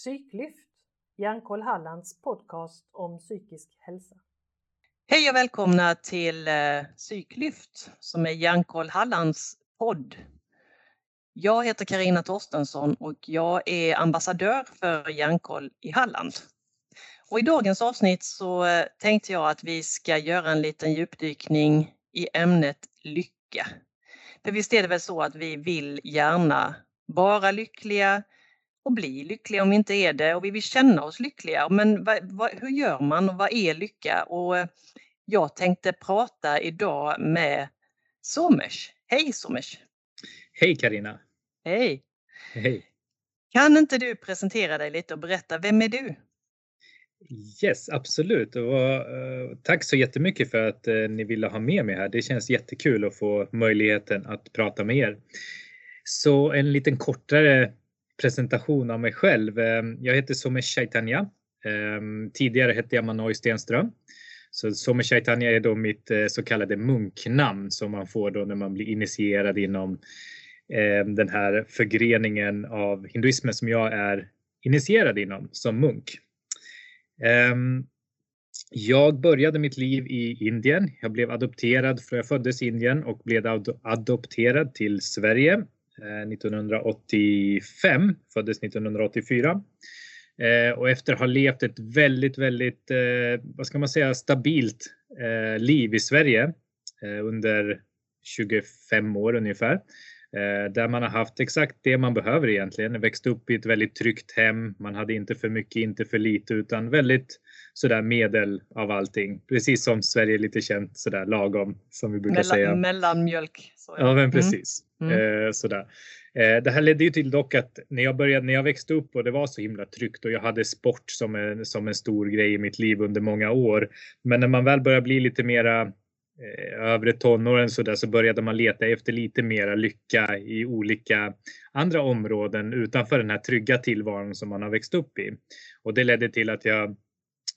Psyklyft, Hjärnkoll Hallands podcast om psykisk hälsa. Hej och välkomna till eh, Psyklyft som är Hjärnkoll Hallands podd. Jag heter Karina Torstensson och jag är ambassadör för Hjärnkoll i Halland. Och I dagens avsnitt så eh, tänkte jag att vi ska göra en liten djupdykning i ämnet lycka. För visst är det väl så att vi vill gärna vara lyckliga, och bli lyckliga om vi inte är det och vi vill känna oss lyckliga. Men vad, vad, hur gör man och vad är lycka? Och eh, jag tänkte prata idag med Somers. Hej Somers! Hej Karina. Hej! Hej! Kan inte du presentera dig lite och berätta, vem är du? Yes, absolut. Och, uh, tack så jättemycket för att uh, ni ville ha med mig här. Det känns jättekul att få möjligheten att prata med er. Så en liten kortare presentation av mig själv. Ehm, jag heter Somesh Chaitanya. Ehm, tidigare hette jag Manoy Stenström. Så Somesh Chaitanya är då mitt eh, så kallade munknamn som man får då när man blir initierad inom ehm, den här förgreningen av hinduismen som jag är initierad inom som munk. Jag började mitt liv i Indien. Jag blev adopterad, för jag föddes i Indien och blev adopterad till Sverige 1985, eh, föddes 1984. Eh, och efter att ha levt ett väldigt, väldigt, eh, vad ska man säga, stabilt liv i Sverige under 25 år ungefär. Där man har haft exakt det man behöver egentligen. Växt upp i ett väldigt tryggt hem. Man hade inte för mycket, inte för lite utan väldigt sådär medel av allting. Precis som Sverige är lite känt sådär lagom som vi brukar Mellan, säga. Mellanmjölk. Så ja. ja, men mm. precis. Mm. Eh, sådär. Eh, det här ledde ju till dock att när jag började, när jag växte upp och det var så himla tryggt och jag hade sport som en, som en stor grej i mitt liv under många år. Men när man väl börjar bli lite mera eh, övre tonåren så, där, så började man leta efter lite mera lycka i olika andra områden utanför den här trygga tillvaron som man har växt upp i. Och det ledde till att jag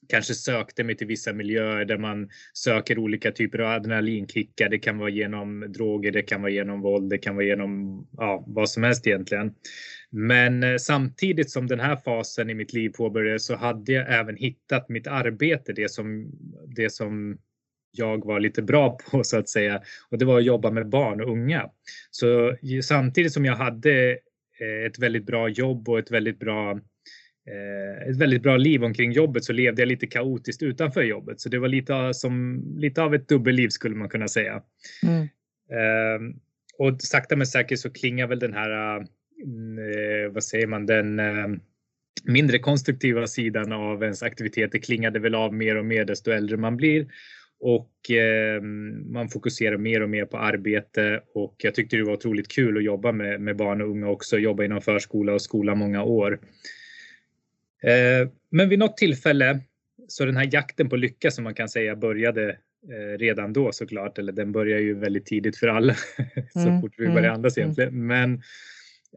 kanske sökte mig till vissa miljöer där man söker olika typer av adrenalinkickar. Det kan vara genom droger, det kan vara genom våld, det kan vara genom ja, vad som helst egentligen. Men eh, samtidigt som den här fasen i mitt liv påbörjades så hade jag även hittat mitt arbete, det som, det som jag var lite bra på så att säga. Och det var att jobba med barn och unga. Så samtidigt som jag hade eh, ett väldigt bra jobb och ett väldigt bra ett väldigt bra liv omkring jobbet så levde jag lite kaotiskt utanför jobbet. Så det var lite, som, lite av ett dubbelliv skulle man kunna säga. Mm. Eh, och sakta men säkert så klingar väl den här, eh, vad säger man, den eh, mindre konstruktiva sidan av ens aktiviteter klingade väl av mer och mer desto äldre man blir. Och eh, man fokuserar mer och mer på arbete och jag tyckte det var otroligt kul att jobba med, med barn och unga också, jobba inom förskola och skola många år. Eh, men vid något tillfälle så den här jakten på lycka som man kan säga började eh, redan då såklart, eller den börjar ju väldigt tidigt för alla så mm, fort vi börjar mm, andas mm. egentligen. Men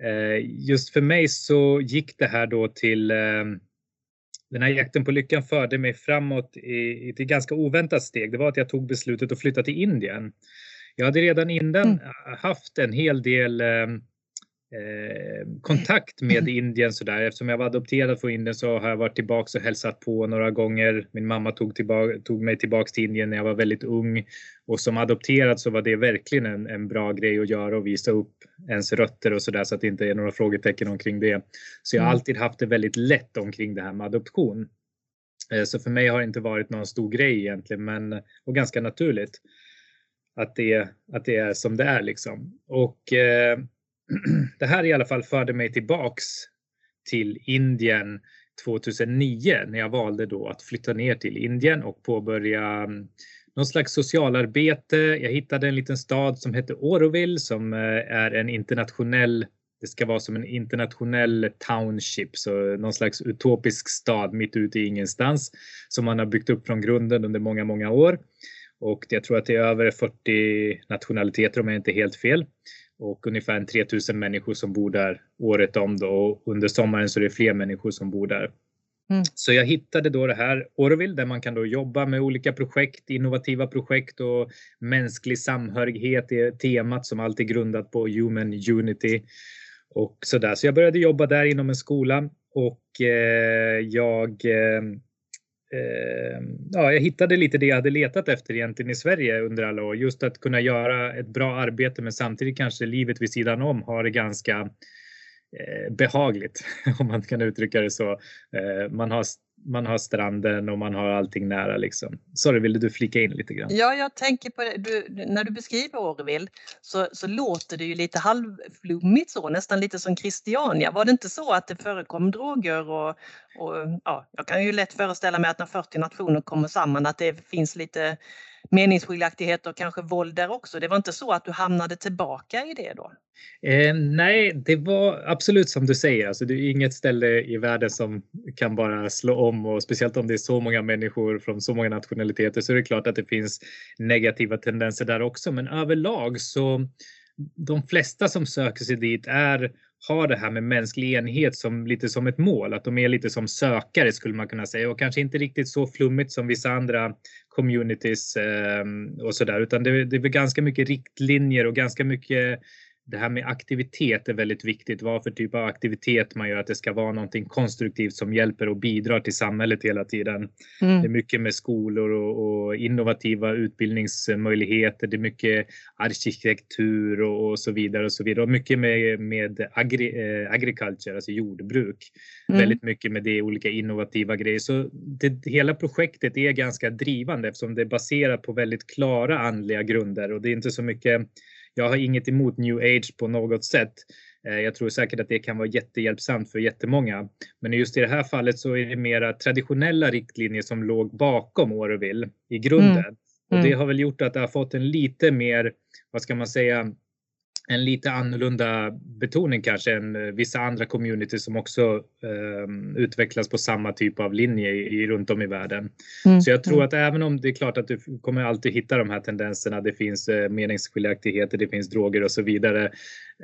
eh, just för mig så gick det här då till den här jakten på lyckan förde mig framåt i, ett ganska oväntat steg. Det var att jag tog beslutet att flytta till Indien. Jag hade redan innan mm. haft en hel del Eh, kontakt med. Indien sådär. Eftersom jag var adopterad från Indien så har jag varit tillbaka och hälsat på några gånger. Min mamma tog, tillbaka, tog mig tillbaks till Indien när jag var väldigt ung och som adopterad så var det verkligen en, en bra grej att göra och visa upp ens rötter och sådär så att det inte är några frågetecken omkring det. Så jag har mm. alltid haft det väldigt lätt omkring det här med adoption. Eh, så för mig har det inte varit någon stor grej egentligen, men och ganska naturligt att det, att det är som det är liksom. Och eh, det här i alla fall förde mig tillbaks till Indien 2009 när jag valde då att flytta ner till Indien och påbörja mm, någon slags socialarbete. Jag hittade en liten stad som heter Auroville som eh, är en internationell det ska vara som en internationell township, så någon slags utopisk stad mitt ute i ingenstans som man har byggt upp från grunden under många, många år. Och jag tror att det är över 40 nationaliteter om jag inte är helt fel och ungefär 3000 människor som bor där året om då och under sommaren så är det fler människor som bor där. Mm. Så jag hittade då det här Orville där man kan då jobba med olika projekt, innovativa projekt och mänsklig samhörighet är temat som alltid är grundat på Human Unity och så där. Så jag började jobba där inom en skola och eh, jag eh, Ehm, ja, jag hittade lite det jag hade letat efter egentligen i Sverige under alla år. Just att kunna göra ett bra arbete men samtidigt kanske livet vid sidan om har det ganska eh, behagligt om man kan uttrycka det så. Ehm, man har man har stranden och man har allting nära liksom. Sorry, ville du flika in lite grann? Ja, jag tänker på det. Du, när du beskriver Orville så, så låter det ju lite halvflummigt så, nästan lite som Christiania. Var det inte så att det förekom droger och, och ja, jag kan ju lätt föreställa mig att när 40 nationer kommer samman att det finns lite meningsskiljaktigheter och kanske våld där också. Det var inte så att du hamnade tillbaka i det då? Eh, nej, det var absolut som du säger. Alltså, det är inget ställe i världen som kan bara slå om och speciellt om det är så många människor från så många nationaliteter så är det klart att det finns negativa tendenser där också. Men överlag så de flesta som söker sig dit är har det här med mänsklig enhet som lite som ett mål, att de är lite som sökare skulle man kunna säga och kanske inte riktigt så flummigt som vissa andra communities eh, och sådär. Utan det, det är väl ganska mycket riktlinjer och ganska mycket det här med aktivitet är väldigt viktigt. Vad för typ av aktivitet man gör, att det ska vara någonting konstruktivt som hjälper och bidrar till samhället hela tiden. Mm. Det är mycket med skolor och, och, innovativa utbildningsmöjligheter. Det är mycket arkitektur och, och, så vidare och så vidare och mycket med, med agri, eh, agriculture, alltså jordbruk. Mm. Väldigt mycket med det, olika innovativa grejer. Så det, hela projektet är ganska drivande eftersom det är baserat på väldigt klara andliga grunder och det är inte så mycket jag har inget emot new age på något sätt. Eh, jag tror säkert att det kan vara jättehjälpsamt för jättemånga. Men just i det här fallet så är det mera traditionella riktlinjer som låg bakom Orville i grunden. Mm. Och det mm. har väl gjort att det har fått en lite mer, vad ska man säga, en lite annorlunda betoning kanske än eh, vissa andra communities som också eh, utvecklas på samma typ av linje i, i runt om i världen. Mm. Så jag tror mm. att även om det är klart att du kommer alltid hitta de här tendenserna, det finns eh, meningsskiljaktigheter, det finns droger och så vidare.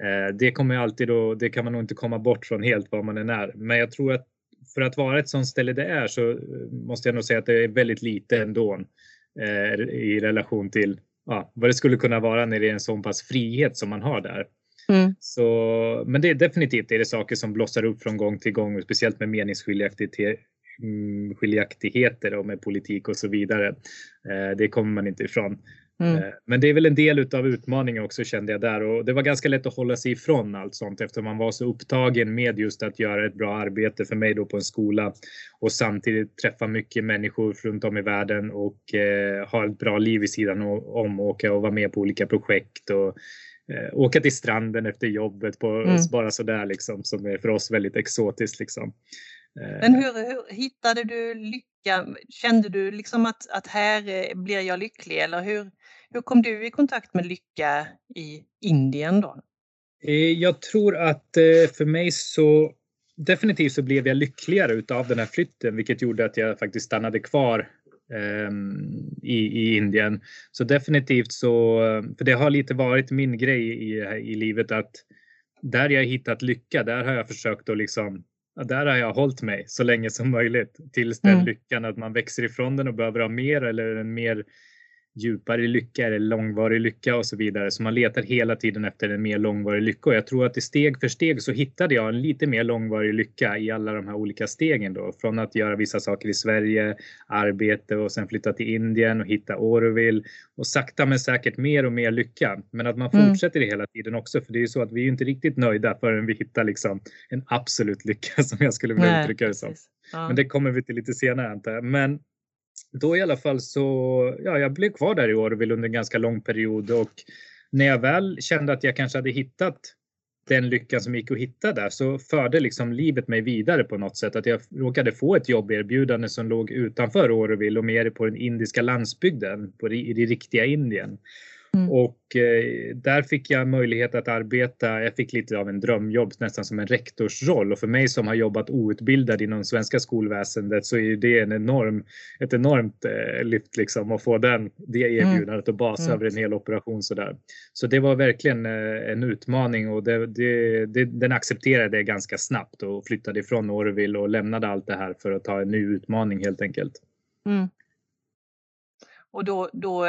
Eh, det kommer alltid då, det kan man nog inte komma bort från helt var man än är. Men jag tror att för att vara ett sånt ställe det är så eh, måste jag nog säga att det är väldigt lite ändå eh, i relation till ja, vad det skulle kunna vara när det är en sån pass frihet som man har där. Mm. Så, men det är definitivt är det saker som blossar upp från gång till gång, speciellt med meningsskiljaktigheter mm, och med politik och så vidare. Eh, det kommer man inte ifrån. Mm. Eh, men det är väl en del av utmaningen också kände jag där och det var ganska lätt att hålla sig ifrån allt sånt eftersom man var så upptagen med just att göra ett bra arbete för mig då på en skola och samtidigt träffa mycket människor runt om i världen och eh, ha ett bra liv i sidan om och åka och vara med på olika projekt och eh, åka till stranden efter jobbet på mm. bara sådär liksom som är för oss väldigt exotiskt liksom. Eh, Men hur, hur hittade du lycka? Kände du liksom att, att här eh, blir jag lycklig eller hur, hur kom du i kontakt med lycka i Indien då? Eh, jag tror att eh, för mig så definitivt så blev jag lyckligare utav den här flytten, vilket gjorde att jag faktiskt stannade kvar um, i, i Indien. Så definitivt så, för det har lite varit min grej i, i livet att där jag hittat lycka, där har jag försökt att liksom där har jag hållit mig så länge som möjligt tills den mm. lyckan att man växer ifrån den och behöver ha mer eller en mer djupare lycka eller långvarig lycka och så vidare. Så man letar hela tiden efter en mer långvarig lycka och jag tror att i steg för steg så hittade jag en lite mer långvarig lycka i alla de här olika stegen då. Från att göra vissa saker i Sverige, arbete och sen flytta till Indien och hitta Orville och sakta men säkert mer och mer lycka. Men att man mm. fortsätter det hela tiden också för det är ju så att vi är inte riktigt nöjda förrän vi hittar liksom en absolut lycka som jag skulle vilja Nej, uttrycka det som. Ja. Men det kommer vi till lite senare antar jag. Men då i alla fall så, ja, jag blev kvar där i Orville under en ganska lång period och när jag väl kände att jag kanske hade hittat den lyckan som gick att hitta där så förde liksom livet mig vidare på något sätt. Att jag råkade få ett jobberbjudande som låg utanför Orville och mer på den indiska landsbygden, på det, i det riktiga Indien. Mm. Och eh, där fick jag möjlighet att arbeta. Jag fick lite av en drömjobb, nästan som en rektorsroll. Och för mig som har jobbat outbildad inom svenska skolväsendet så är det en enorm, ett enormt eh, lyft liksom att få den, det mm. erbjudandet och basa mm. över en hel operation sådär. Så det var verkligen eh, en utmaning och det, det, det, den accepterade jag ganska snabbt och flyttade ifrån Orville och lämnade allt det här för att ta en ny utmaning helt enkelt. Mm. Och då, då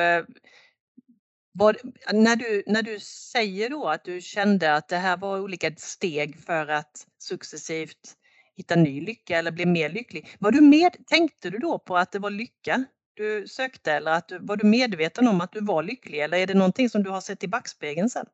vad, när, du, när du säger då att du kände att det här var olika steg för att successivt hitta ny lycka eller bli mer lycklig. Var du med, tänkte du då på att det var lycka du sökte eller att du, var du medveten om att du var lycklig eller är det någonting som du har sett i backspegeln sen?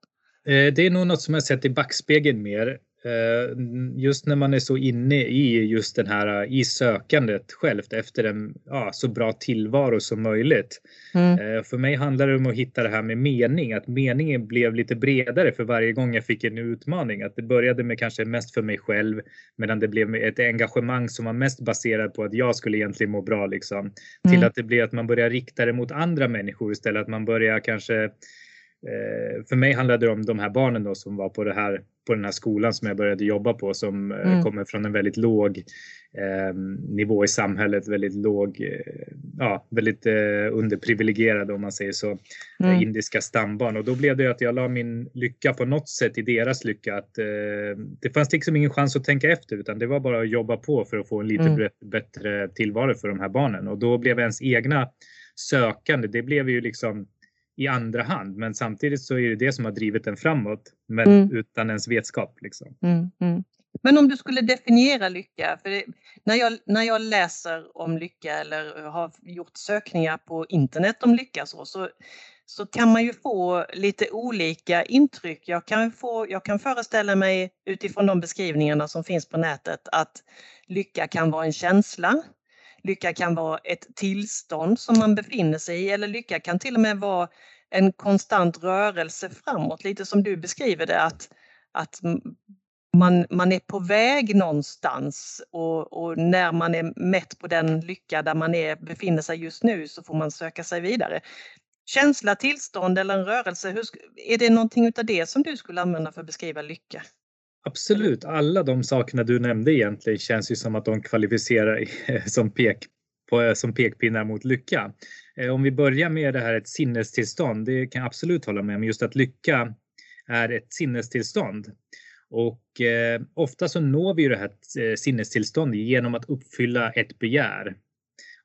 Eh, det är nog något som jag sett i backspegeln mer. Eh, just när man är så inne i just den här i sökandet självt efter en ja, så bra tillvaro som möjligt. Mm. Eh, för mig handlar det om att hitta det här med mening, att meningen blev lite bredare för varje gång jag fick en utmaning. Att det började med kanske mest för mig själv medan det blev ett engagemang som var mest baserat på att jag skulle egentligen må bra liksom. Mm. Till att det blev att man börjar rikta det mot andra människor istället. Att man börjar kanske Eh, för mig handlade det om de här barnen då som var på, det här, på den här skolan som jag började jobba på som eh, mm. kommer från en väldigt låg eh, nivå i samhället, väldigt låg, eh, ja, väldigt eh, underprivilegierade om man säger så, mm. indiska stambarn. Och då blev det att jag la min lycka på något sätt i deras lycka. Att, eh, det fanns liksom ingen chans att tänka efter utan det var bara att jobba på för att få en lite mm. bättre tillvaro för de här barnen. Och då blev ens egna sökande, det blev ju liksom i andra hand. Men samtidigt så är det det som har drivit den framåt, men mm. utan ens vetskap. Liksom. Mm, mm. Men om du skulle definiera lycka, för det, när, jag, när jag läser om lycka eller har gjort sökningar på internet om lycka så, så, så kan man ju få lite olika intryck. Jag kan, få, jag kan föreställa mig utifrån de beskrivningarna som finns på nätet att lycka kan vara en känsla. Lycka kan vara ett tillstånd som man befinner sig i eller lycka kan till och med vara en konstant rörelse framåt, lite som du beskriver det att, att man, man är på väg någonstans och, och, när man är mätt på den lycka där man är, befinner sig just nu så får man söka sig vidare. Känsla, tillstånd eller en rörelse, hur, är det någonting utav det som du skulle använda för att beskriva lycka? Absolut, alla de sakerna du nämnde egentligen känns ju som att de kvalificerar som, pek, på, som pekpinnar mot lycka. Eh, om vi börjar med det här ett sinnestillstånd, det kan jag absolut hålla med om, just att lycka är ett sinnestillstånd. Och eh, ofta så når vi ju det här eh, sinnestillståndet genom att uppfylla ett begär.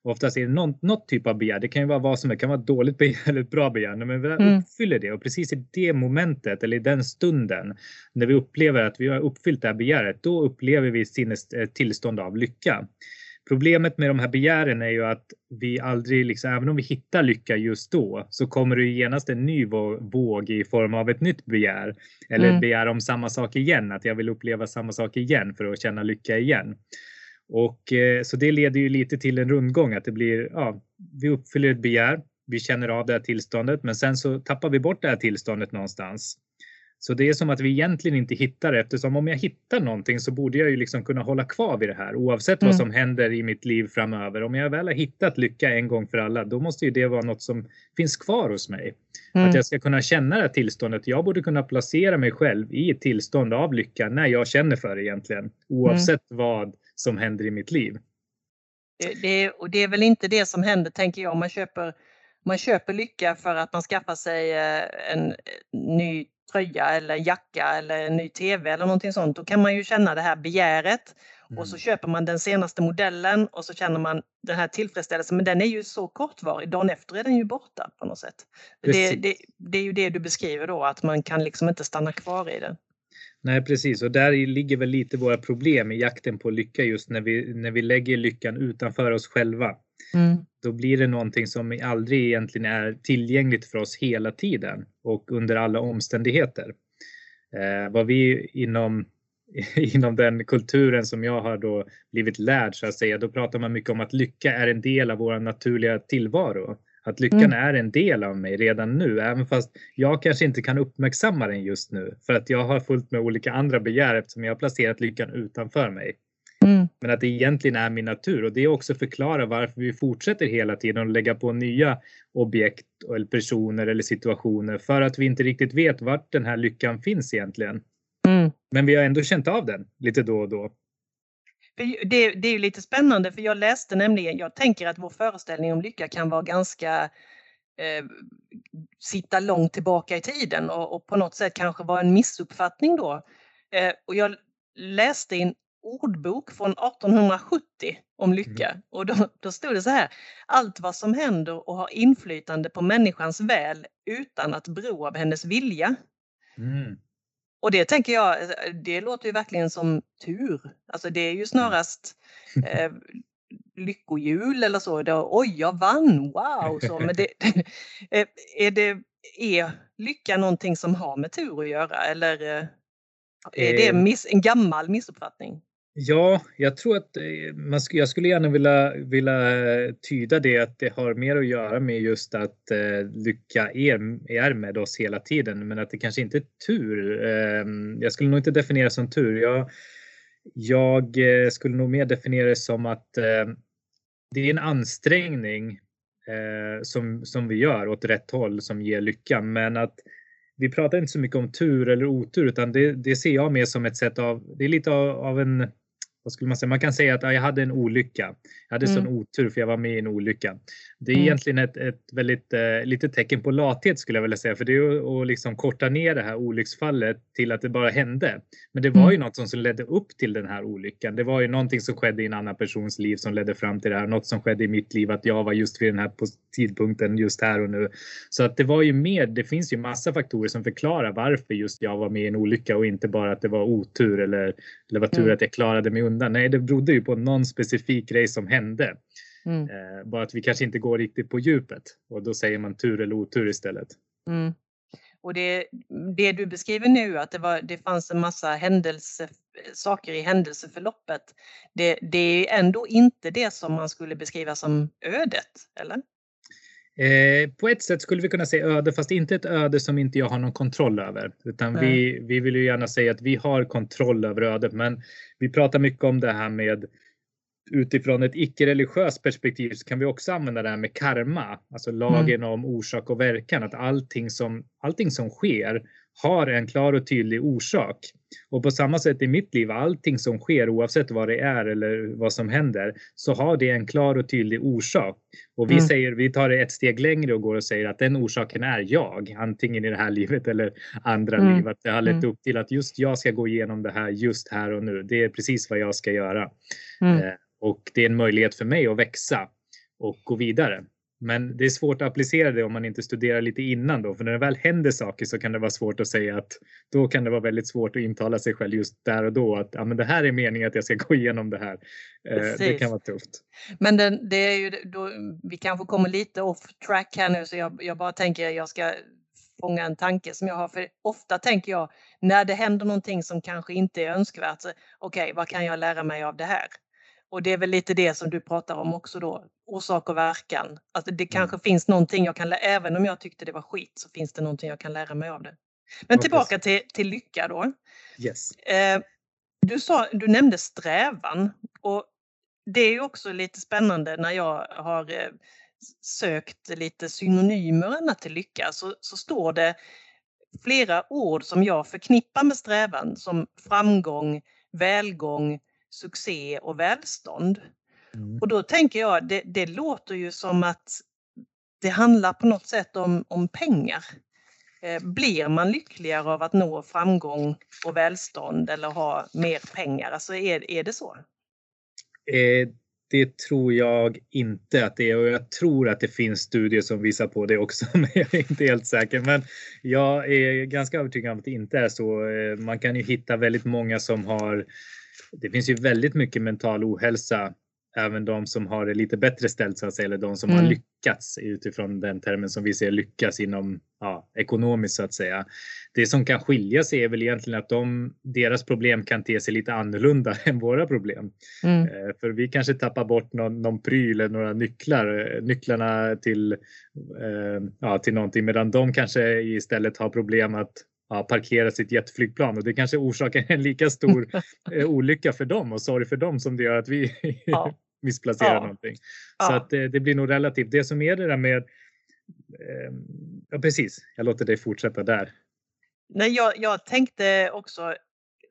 Oftast är det någon, något typ av begär. Det kan ju vara vad som helst. Det kan vara ett dåligt begär eller ett bra begär. Men vi mm. uppfyller det och precis i det momentet eller i den stunden när vi upplever att vi har uppfyllt det här begäret, då upplever vi sinnes eh, tillstånd av lycka. Problemet med de här begären är ju att vi aldrig, liksom, även om vi hittar lycka just då, så kommer det genast en ny våg i form av ett nytt begär. Eller mm. ett begär om samma sak igen, att jag vill uppleva samma sak igen för att känna lycka igen. Och eh, så det leder ju lite till en rundgång att det blir, ja, vi uppfyller ett begär, vi känner av det här tillståndet, men sen så tappar vi bort det här tillståndet någonstans. Så det är som att vi egentligen inte hittar det eftersom om jag hittar någonting så borde jag ju liksom kunna hålla kvar vid det här oavsett mm. vad som händer i mitt liv framöver. Om jag väl har hittat lycka en gång för alla, då måste ju det vara något som finns kvar hos mig. Mm. Att jag ska kunna känna det här tillståndet. Jag borde kunna placera mig själv i ett tillstånd av lycka när jag känner för det egentligen, oavsett mm. vad som händer i mitt liv. Det, det, och det är väl inte det som händer, tänker jag, om man köper man köper lycka för att man skaffar sig eh, en eh, ny tröja eller jacka eller en ny TV eller någonting sånt, då kan man ju känna det här begäret. Mm. Och så mm. köper man den senaste modellen och så känner man den här tillfredsställelsen. Men den är ju så kortvarig, dagen efter är den ju borta på något sätt. Det, det, det, är ju det du beskriver då, att man kan liksom inte stanna kvar i den. Nej precis och där ligger väl lite våra problem i jakten på lycka just när vi, när vi lägger lyckan utanför oss själva. Mm. Då blir det någonting som aldrig egentligen är tillgängligt för oss hela tiden och under alla omständigheter. Eh, vad vi inom, inom den kulturen som jag har då blivit lärd så att säga, då pratar man mycket om att lycka är en del av vår naturliga tillvaro. Att lyckan mm. är en del av mig redan nu, även fast jag kanske inte kan uppmärksamma den just nu för att jag har fullt med olika andra begär eftersom jag har placerat lyckan utanför mig. Mm. Men att det egentligen är min natur och det också förklarar varför vi fortsätter hela tiden att lägga på nya objekt eller personer eller situationer för att vi inte riktigt vet vart den här lyckan finns egentligen. Mm. Men vi har ändå känt av den lite då och då. Det, det, är ju lite spännande för jag läste nämligen, jag tänker att vår föreställning om lycka kan vara ganska eh, sitta långt tillbaka i tiden och, och, på något sätt kanske vara en missuppfattning då. Eh, och jag läste en ordbok från 1870 om lycka mm. och då, då stod det så här. Allt vad som händer och har inflytande på människans väl utan att bero av hennes vilja. Mm. Och det tänker jag, det låter ju verkligen som tur. Alltså det är ju snarast eh, lyckohjul eller så. Det, Oj, jag vann! Wow! Så, men det, eh, är, det, är lycka någonting som har med tur att göra eller eh, är det Eh. miss, en gammal missuppfattning? Ja, jag tror att eh, man sk jag skulle gärna vilja, vilja eh, tyda det att det har mer att göra med just att eh, lycka är, er med oss hela tiden, men att det kanske inte är tur. Eh, jag skulle nog inte definiera som tur. Jag, jag eh, skulle nog mer definiera det som att eh, det är en ansträngning eh, som, som vi gör åt rätt håll som ger lycka, men att vi pratar inte så mycket om tur eller otur utan det, det ser jag mer som ett sätt av, det är lite av, av en, vad skulle man säga, man kan säga att ja, jag hade en olycka. Jag hade Mm. sån otur för jag var med i en olycka. Det är Mm. egentligen ett, ett väldigt eh, litet tecken på lathet skulle jag vilja säga för det är att att liksom korta ner det här olycksfallet till att det bara hände. Men det var Mm. ju något som, som ledde upp till den här olyckan. Det var ju någonting som skedde i en annan persons liv som ledde fram till det här. Något som skedde i mitt liv att jag var just vid den här tidpunkten just här och nu. Så att det var ju mer, det finns ju massa faktorer som förklarar varför just jag var med i en olycka och inte bara att det var otur eller, eller var tur Mm. att jag klarade mig undan. Nej, det berodde ju på någon specifik grej som hände. Mm. Eh, bara att vi kanske inte går riktigt på djupet och då säger man tur eller otur istället. Mm. Och det, det du beskriver nu, att det, var, det fanns en massa händelse, saker i händelseförloppet, det, det är ändå inte det som man skulle beskriva som ödet, eller? Eh, på ett sätt skulle vi kunna säga öde, fast inte ett öde som inte jag har någon kontroll över. Utan vi, vi vill ju gärna säga att vi har kontroll över ödet, men vi pratar mycket om det här med utifrån ett icke-religiöst perspektiv så kan vi också använda det här med karma, alltså lagen om orsak och verkan, att allting som, allting som sker har en klar och tydlig orsak. Och på samma sätt i mitt liv, allting som sker oavsett vad det är eller vad som händer, så har det en klar och tydlig orsak. Och vi Mm. säger, vi tar det ett steg längre och går och säger att den orsaken är jag, antingen i det här livet eller andra Mm. liv. Att det har lett Mm. upp till att just jag ska gå igenom det här just här och nu. Det är precis vad jag ska göra. Mm. Eh, Och det är en möjlighet för mig att växa och gå vidare. Men det är svårt att applicera det om man inte studerar lite innan då. För när det väl händer saker så kan det vara svårt att säga att då kan det vara väldigt svårt att intala sig själv just där och då att ja, men det här är meningen att jag ska gå igenom det här. Eh, Det Precis. kan vara tufft. Men den, det är ju då, vi kanske kommer lite off track här nu så jag, jag bara tänker jag ska fånga en tanke som jag har. För ofta tänker jag när det händer någonting som kanske inte är önskvärt. Okej, vad kan jag lära mig av det här? Och det är väl lite det som du pratar om också då, orsak och verkan. Alltså det kanske finns någonting jag kan lära, även om jag tyckte det var skit så finns det någonting jag kan lära mig av det. Men tillbaka till, till lycka då. Yes. Eh, du, sa, du nämnde strävan och det är ju också lite spännande när jag har eh, sökt lite synonymer till lycka så, så står det flera ord som jag förknippar med strävan som framgång, välgång, succé och välstånd. Mm. Och då tänker jag, det, det låter ju som att det handlar på något sätt om, om pengar. Eh, Blir man lyckligare av att nå framgång och välstånd eller ha mer pengar? Alltså är, är det så? Eh, det tror jag inte att det är och jag tror att det finns studier som visar på det också, men jag är inte helt säker. Men jag är ganska övertygad om att det inte är så. Eh, Man kan ju hitta väldigt många som har, det finns ju väldigt mycket mental ohälsa, även de som har det lite bättre ställt så att säga, eller de som har Mm. lyckats utifrån den termen som vi ser lyckas inom ja, ekonomiskt så att säga. Det som kan skilja sig är väl egentligen att de, deras problem kan te sig lite annorlunda än våra problem. Mm. Eh, För vi kanske tappar bort någon, någon pryl eller några nycklar, eh, nycklarna till, eh, ja, till någonting medan de kanske istället har problem att ja, parkera sitt jetflygplan och det kanske orsakar en lika stor eh, olycka för dem och sorg för dem som det gör att vi Ja. missplacerar Ja. någonting. Så att eh, det blir nog relativt. Det som är det där med eh, Ja precis, jag låter dig fortsätta där. Nej, jag, jag tänkte också,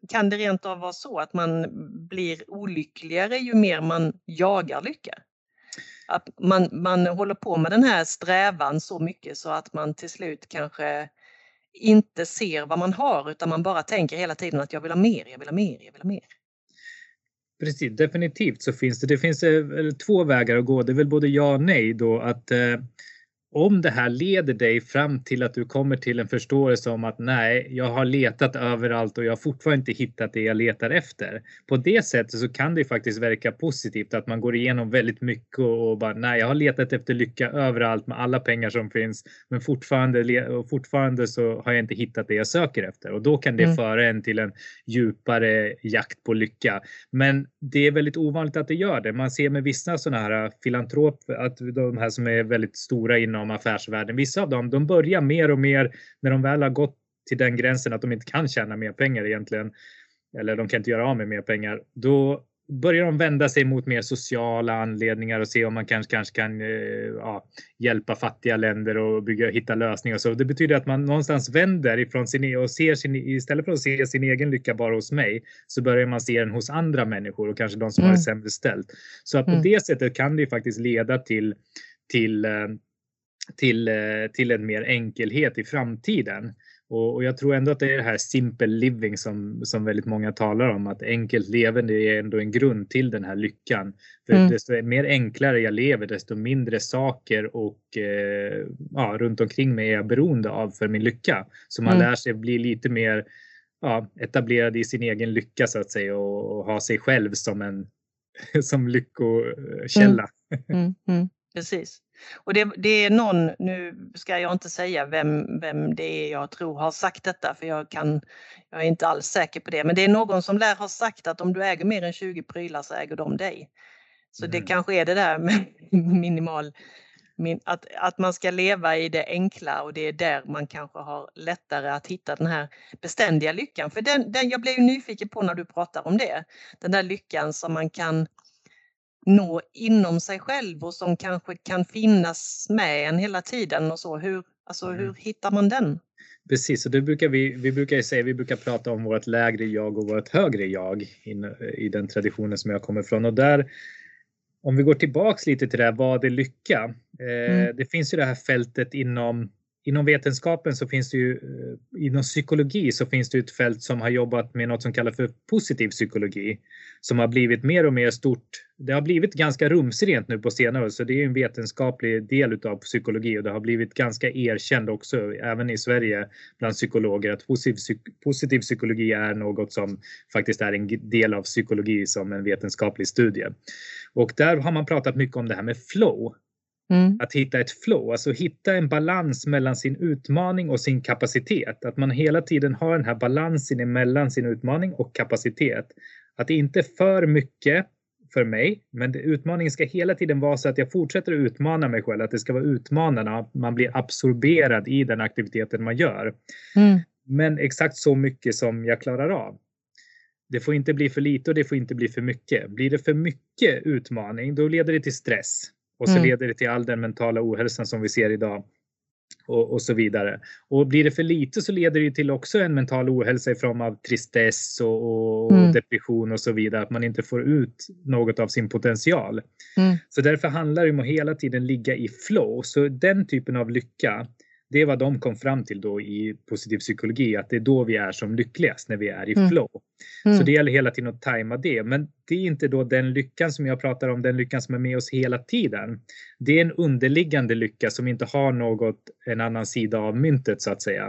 kan det rent av vara så att man blir olyckligare ju mer man jagar lycka? Att man, man håller på med den här strävan så mycket så att man till slut kanske inte ser vad man har utan man bara tänker hela tiden att jag vill ha mer, jag vill ha mer, jag vill ha mer. Precis, definitivt så finns det. Det finns eh, två vägar att gå. Det är väl både ja och nej då att eh, om det här leder dig fram till att du kommer till en förståelse om att nej, jag har letat överallt och jag har fortfarande inte hittat det jag letar efter. På det sättet så kan det faktiskt verka positivt att man går igenom väldigt mycket och bara nej, jag har letat efter lycka överallt med alla pengar som finns, men fortfarande, fortfarande så har jag inte hittat det jag söker efter och då kan det mm. föra en till en djupare jakt på lycka. Men det är väldigt ovanligt att det gör det. Man ser med vissa sådana här filantroper, att de här som är väldigt stora inom inom affärsvärlden. Vissa av dem, de börjar mer och mer när de väl har gått till den gränsen att de inte kan tjäna mer pengar egentligen. Eller de kan inte göra av med mer pengar. Då börjar de vända sig mot mer sociala anledningar och se om man kanske, kanske kan eh, ja, hjälpa fattiga länder och bygga, hitta lösningar. Så det betyder att man någonstans vänder ifrån sin e- och ser sin, istället för att se sin egen lycka bara hos mig så börjar man se den hos andra människor och kanske de som mm. har det sämre ställt. Så att på mm. det sättet kan det faktiskt leda till till eh, till, eh, till en mer enkelhet i framtiden. Och, och, jag tror ändå att det är det här simple living som, som väldigt många talar om. Att enkelt levande är ändå en grund till den här lyckan. För mm. desto mer enklare jag lever, desto mindre saker och eh, ja, runt omkring mig är jag beroende av för min lycka. Så man mm. lär sig bli lite mer ja, etablerad i sin egen lycka så att säga och, och ha sig själv som en som lyckokälla. Mm. mm. mm. Precis. Och det, det, är någon, nu ska jag inte säga vem, vem det är jag tror har sagt detta för jag, kan, jag är inte alls säker på det, men det är någon som lär ha sagt att om du äger mer än 20 prylar så äger de dig. Så mm. det kanske är det där med minimal, min, att, att man ska leva i det enkla och det är där man kanske har lättare att hitta den här beständiga lyckan. För den, den, jag blev nyfiken på när du pratar om det, den där lyckan som man kan nå inom sig själv och som kanske kan finnas med en hela tiden och så. Hur, alltså, hur mm. hittar man den? Precis, och det brukar vi, vi brukar säga, vi brukar prata om vårt lägre jag och vårt högre jag in, i den traditionen som jag kommer ifrån. Och där, om vi går tillbaks lite till det här, vad är lycka? Eh, mm. Det finns ju det här fältet inom inom vetenskapen så finns det ju, eh, inom psykologi så finns det ett fält som har jobbat med något som kallas för positiv psykologi som har blivit mer och mer stort. Det har blivit ganska rumsrent nu på senare år, så det är en vetenskaplig del av psykologi och det har blivit ganska erkänd också, även i Sverige bland psykologer, att positiv, positiv psykologi är något som faktiskt är en del av psykologi som en vetenskaplig studie. Och där har man pratat mycket om det här med flow Mm. Att hitta ett flow, alltså hitta en balans mellan sin utmaning och sin kapacitet. Att man hela tiden har den här balansen mellan sin utmaning och kapacitet. Att det inte är för mycket för mig, men utmaningen ska hela tiden vara så att jag fortsätter att utmana mig själv, att det ska vara utmanarna, man blir absorberad i den aktiviteten man gör. Mm. Men exakt så mycket som jag klarar av. Det får inte bli för lite och det får inte bli för mycket. Blir det för mycket utmaning, då leder det till stress. Och så mm. leder det till all den mentala ohälsan som vi ser idag. Och, och, så vidare. Och blir det för lite så leder det till också en mental ohälsa i form av tristess och, och mm. depression och så vidare. Att man inte får ut något av sin potential. Mm. Så därför handlar det om att hela tiden ligga i flow. Så den typen av lycka det är vad de kom fram till då i positiv psykologi, att det är då vi är som lyckligast, när vi är i mm. flow. Mm. Så det gäller hela tiden att tajma det. Men det är inte då den lyckan som jag pratar om, den lyckan som är med oss hela tiden. Det är en underliggande lycka som inte har något, en annan sida av myntet så att säga.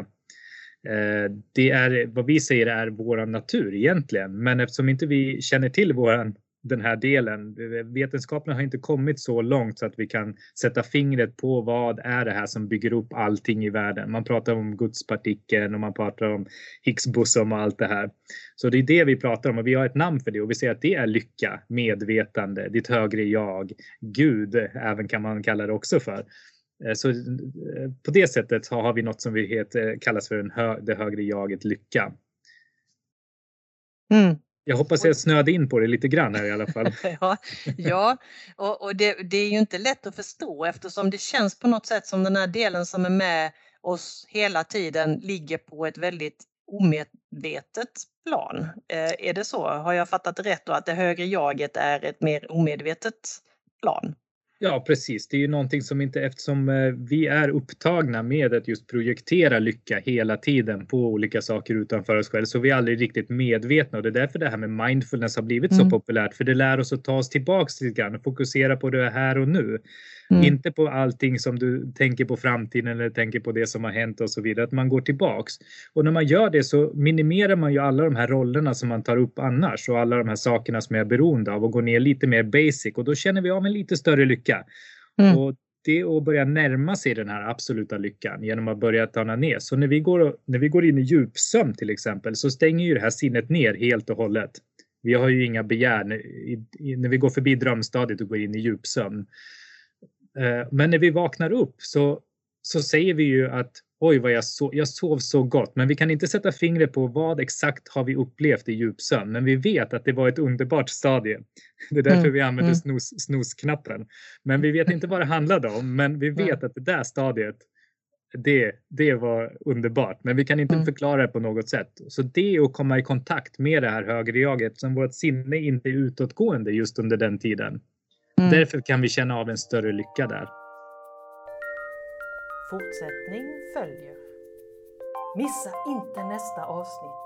Eh, det är vad vi säger är vår natur egentligen, men eftersom inte vi känner till våran den här delen. Vetenskapen har inte kommit så långt så att vi kan sätta fingret på vad är det här som bygger upp allting i världen. Man pratar om gudspartikeln och man pratar om Higgs bosom och allt det här. Så det är det vi pratar om och vi har ett namn för det och vi säger att det är lycka, medvetande, ditt högre jag, Gud även kan man kalla det också för. Eh, så eh, på det sättet har vi något som vi heter, eh, kallas för hö det högre jaget lycka. Mm. Jag hoppas jag snöade in på det lite grann här i alla fall. ja, ja, och, och det, det, är ju inte lätt att förstå eftersom det känns på något sätt som den här delen som är med oss hela tiden ligger på ett väldigt omedvetet plan. Eh, är det så? Har jag fattat rätt då att det högre jaget är ett mer omedvetet plan? Ja, precis. Det är ju någonting som inte eftersom eh, vi är upptagna med att just projektera lycka hela tiden på olika saker utanför oss själva så vi är aldrig riktigt medvetna och det är därför det här med mindfulness har blivit mm. så populärt för det lär oss att ta oss tillbaks lite grann och fokusera på det här och nu. Mm. Inte på allting som du tänker på framtiden eller tänker på det som har hänt och så vidare. Att man går tillbaks. Och när man gör det så minimerar man ju alla de här rollerna som man tar upp annars och alla de här sakerna som jag är beroende av och går ner lite mer basic och då känner vi av en lite större lycka. Mm. Och det är att börja närma sig den här absoluta lyckan genom att börja tona ner. Så när vi går, när vi går in i djupsömn till exempel så stänger ju det här sinnet ner helt och hållet. Vi har ju inga begär när vi går förbi drömstadiet och går in i djupsömn. Eh, men när vi vaknar upp så, så säger vi ju att oj vad jag, sov, jag sov så gott. Men vi kan inte sätta fingret på vad exakt har vi upplevt i djupsömn. Men vi vet att det var ett underbart stadie. Det är därför mm. vi använder mm. snus, snosknappen. Men vi vet inte vad det handlade om. Men vi vet att det där stadiet det, det var underbart, men vi kan inte mm. förklara det på något sätt. Så det är att komma i kontakt med det här högre jaget som vårt sinne inte är utåtgående just under den tiden. Mm. Därför kan vi känna av en större lycka där. Fortsättning följer. Missa inte nästa avsnitt.